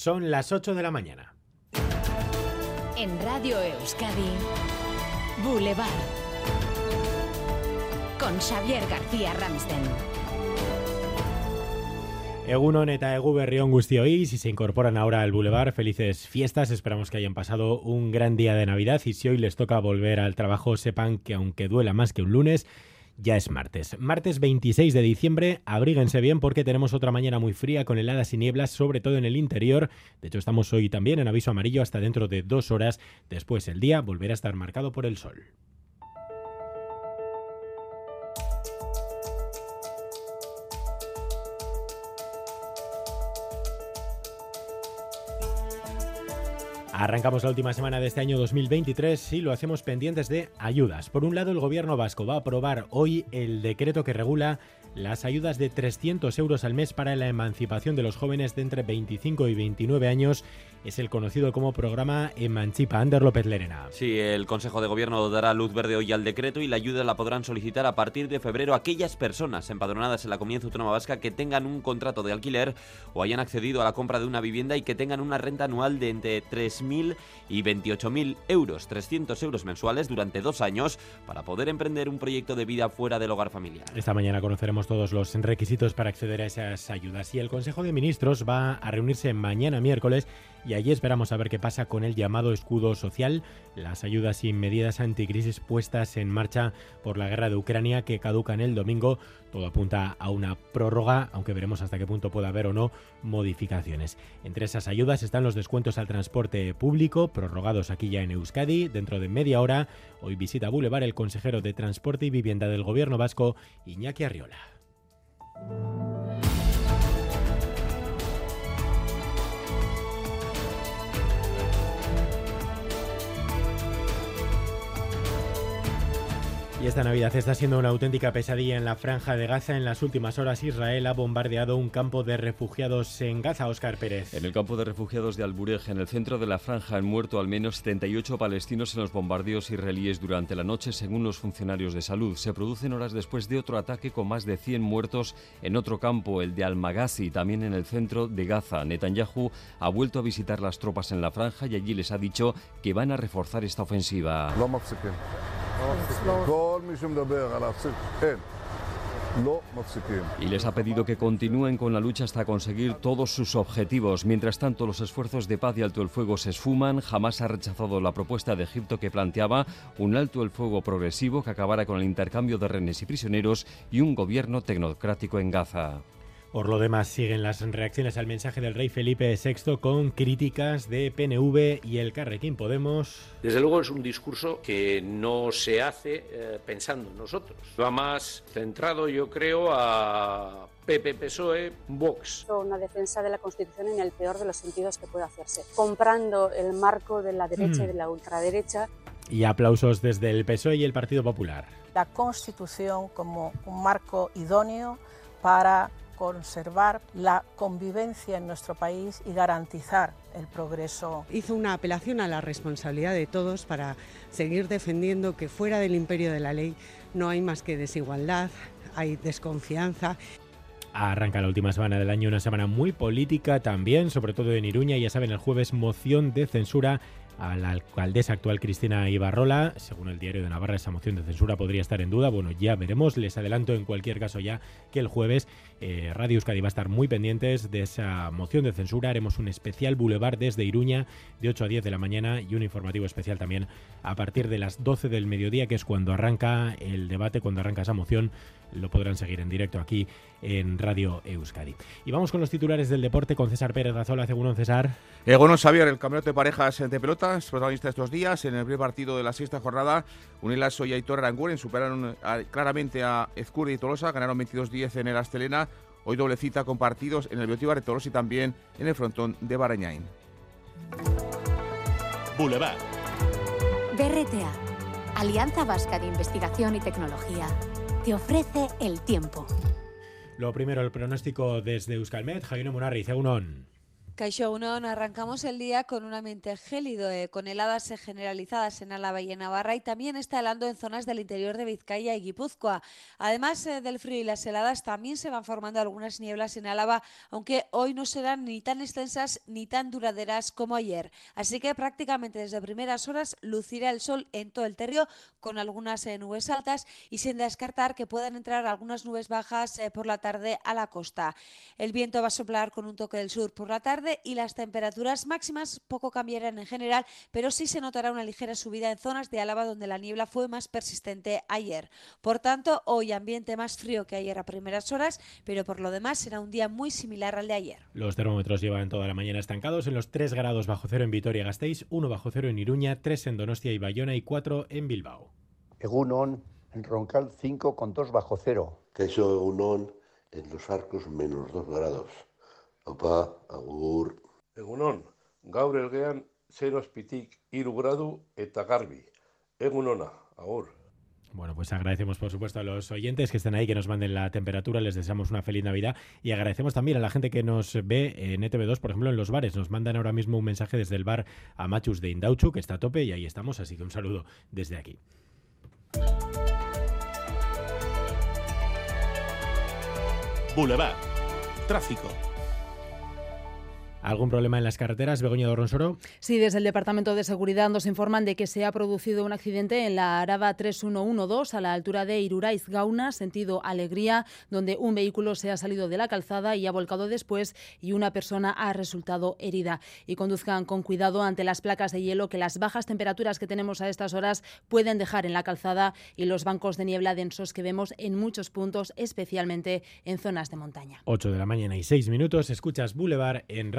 Son las 8 de la mañana. En Radio Euskadi, Boulevard. Con Xavier García Ramsten. Egunon eta Egu Berrión Guztioi, si se incorporan ahora al Boulevard, felices fiestas, esperamos que hayan pasado un gran día de Navidad y si hoy les toca volver al trabajo, sepan que aunque duela más que un lunes, ya es martes. Martes 26 de diciembre, abríguense bien porque tenemos otra mañana muy fría con heladas y nieblas, sobre todo en el interior. De hecho, estamos hoy también en aviso amarillo hasta dentro de dos horas. Después el día volverá a estar marcado por el sol. Arrancamos la última semana de este año 2023 y lo hacemos pendientes de ayudas. Por un lado, el gobierno vasco va a aprobar hoy el decreto que regula las ayudas de 300 euros al mes para la emancipación de los jóvenes de entre 25 y 29 años es el conocido como programa Emancipa. Ander López Lerena. Sí, el Consejo de Gobierno dará luz verde hoy al decreto y la ayuda la podrán solicitar a partir de febrero aquellas personas empadronadas en la Comunidad Autónoma Vasca que tengan un contrato de alquiler o hayan accedido a la compra de una vivienda y que tengan una renta anual de entre 3.000 y 28.000 euros, 300 euros mensuales durante dos años para poder emprender un proyecto de vida fuera del hogar familiar. Esta mañana conoceremos todos los requisitos para acceder a esas ayudas y el Consejo de Ministros va a reunirse mañana miércoles y allí esperamos a ver qué pasa con el llamado escudo social, las ayudas y medidas anticrisis puestas en marcha por la guerra de Ucrania que caducan el domingo. Todo apunta a una prórroga, aunque veremos hasta qué punto puede haber o no modificaciones. Entre esas ayudas están los descuentos al transporte público, prorrogados aquí ya en Euskadi. Dentro de media hora, hoy visita Boulevard el consejero de Transporte y Vivienda del Gobierno Vasco, Iñaki Arriola. Y esta Navidad está siendo una auténtica pesadilla en la franja de Gaza. En las últimas horas Israel ha bombardeado un campo de refugiados en Gaza, Oscar Pérez. En el campo de refugiados de Alburej, en el centro de la franja, han muerto al menos 78 palestinos en los bombardeos israelíes durante la noche, según los funcionarios de salud. Se producen horas después de otro ataque con más de 100 muertos en otro campo, el de Al-Maghazi, también en el centro de Gaza. Netanyahu ha vuelto a visitar las tropas en la franja y allí les ha dicho que van a reforzar esta ofensiva. Y les ha pedido que continúen con la lucha hasta conseguir todos sus objetivos. Mientras tanto, los esfuerzos de paz y alto el fuego se esfuman. Jamás ha rechazado la propuesta de Egipto que planteaba un alto el fuego progresivo que acabara con el intercambio de rehenes y prisioneros y un gobierno tecnocrático en Gaza. Por lo demás, siguen las reacciones al mensaje del rey Felipe VI con críticas de PNV y el Carrequín Podemos. Desde luego es un discurso que no se hace eh, pensando en nosotros. Va más centrado, yo creo, a PP, PSOE, Vox. Una defensa de la Constitución en el peor de los sentidos que puede hacerse, comprando el marco de la derecha y de la ultraderecha. Y aplausos desde el PSOE y el Partido Popular. La Constitución como un marco idóneo para conservar la convivencia en nuestro país y garantizar el progreso. Hizo una apelación a la responsabilidad de todos para seguir defendiendo que fuera del imperio de la ley no hay más que desigualdad, hay desconfianza. Arranca la última semana del año, una semana muy política también, sobre todo en Iruña. Ya saben, el jueves moción de censura a la alcaldesa actual Cristina Ibarrola. Según el diario de Navarra, esa moción de censura podría estar en duda. Bueno, ya veremos. Les adelanto en cualquier caso ya que el jueves eh, Radio Euskadi va a estar muy pendientes de esa moción de censura. Haremos un especial Boulevard desde Iruña de 8 a 10 de la mañana y un informativo especial también a partir de las 12 del mediodía, que es cuando arranca el debate, cuando arranca esa moción lo podrán seguir en directo aquí en Radio Euskadi. Y vamos con los titulares del deporte con César Pérez Razola, según César. Eh, bueno, Xavier, el campeonato de parejas de pelota es protagonista estos días. En el primer partido de la sexta jornada, Unilas y Aitor Aranguren superaron claramente a Ezcurri y Tolosa, ganaron 22-10 en el Astelena. Hoy doble cita con partidos en el Biotibar de Tolosa y también en el frontón de Barañain. Boulevard. BRTA, Alianza Vasca de Investigación y Tecnología ofrece el tiempo. Lo primero, el pronóstico desde Euskalmet, Javier Munarri, Egunon. Caixo Unón, arrancamos el día con un ambiente gélido, eh, con heladas generalizadas en Álava y en Navarra y también está helando en zonas del interior de Vizcaya y Guipúzcoa. Además eh, del frío y las heladas, también se van formando algunas nieblas en Álava, aunque hoy no serán ni tan extensas ni tan duraderas como ayer. Así que prácticamente desde primeras horas lucirá el sol en todo el terrio con algunas eh, nubes altas y sin descartar que puedan entrar algunas nubes bajas por la tarde a la costa. El viento va a soplar con un toque del sur por la tarde y las temperaturas máximas poco cambiarán en general, pero sí se notará una ligera subida en zonas de Álava donde la niebla fue más persistente ayer. Por tanto, hoy ambiente más frío que ayer a primeras horas, pero por lo demás será un día muy similar al de ayer. Los termómetros llevan toda la mañana estancados en los 3 grados bajo cero en Vitoria-Gasteiz, 1 bajo cero en Iruña, 3 en Donostia y Bayona y 4 en Bilbao. Egunon, en Roncal 5 con 2 bajo cero. Queso Egunon, en los arcos menos 2 grados. Opa, agur. Egunon, gaur elgean 0 azpitik 3 gradu eta garbi. Egunona, agur. Bueno, pues agradecemos por supuesto a los oyentes que estén ahí, que nos manden la temperatura, les deseamos una feliz Navidad y agradecemos también a la gente que nos ve en ETV2, por ejemplo, en los bares. Nos mandan ahora mismo un mensaje desde el bar Amachus de Indauchu, que está a tope y ahí estamos, así que un saludo desde aquí. Boulevard. Tráfico. ¿Algún problema en las carreteras, Begoña Dorronsoro? Sí, desde el Departamento de Seguridad nos informan de que se ha producido un accidente en la Araba 3112 a la altura de Iruraiz Gauna, sentido Alegría, donde un vehículo se ha salido de la calzada y ha volcado después y una persona ha resultado herida. Y conduzcan con cuidado ante las placas de hielo que las bajas temperaturas que tenemos a estas horas pueden dejar en la calzada y los bancos de niebla densos que vemos en muchos puntos, especialmente en zonas de montaña. 8 de la mañana y 6 minutos, escuchas Boulevard en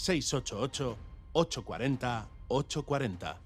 688 840 840.